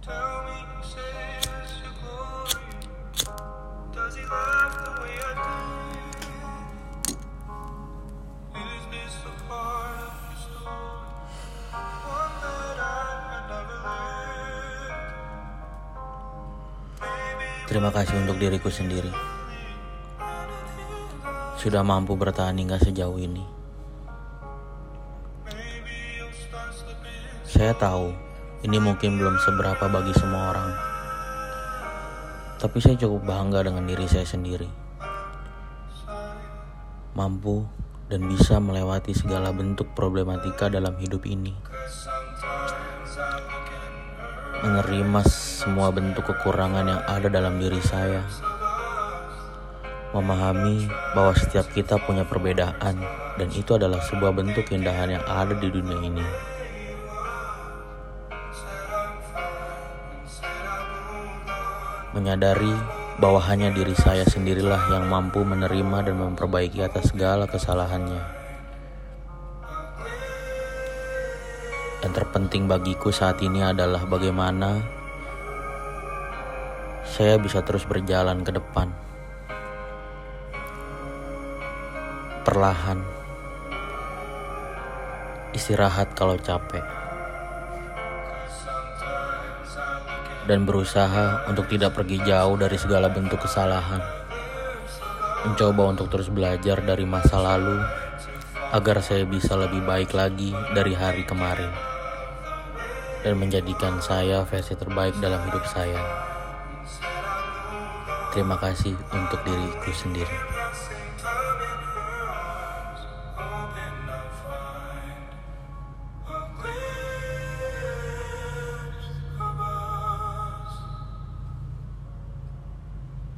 Terima kasih untuk diriku sendiri. Sudah mampu bertahan hingga sejauh ini. Saya tahu ini mungkin belum seberapa bagi semua orang. Tapi saya cukup bangga dengan diri saya sendiri. Mampu dan bisa melewati segala bentuk problematika dalam hidup ini. Menerima semua bentuk kekurangan yang ada dalam diri saya. Memahami bahwa setiap kita punya perbedaan dan itu adalah sebuah bentuk keindahan yang ada di dunia ini. Menyadari bahwa hanya diri saya sendirilah yang mampu menerima dan memperbaiki atas segala kesalahannya. Yang terpenting bagiku saat ini adalah bagaimana saya bisa terus berjalan ke depan. Perlahan. Istirahat kalau capek. Dan berusaha untuk tidak pergi jauh dari segala bentuk kesalahan. Mencoba untuk terus belajar dari masa lalu agar saya bisa lebih baik lagi dari hari kemarin dan menjadikan saya versi terbaik dalam hidup saya. Terima kasih untuk diriku sendiri.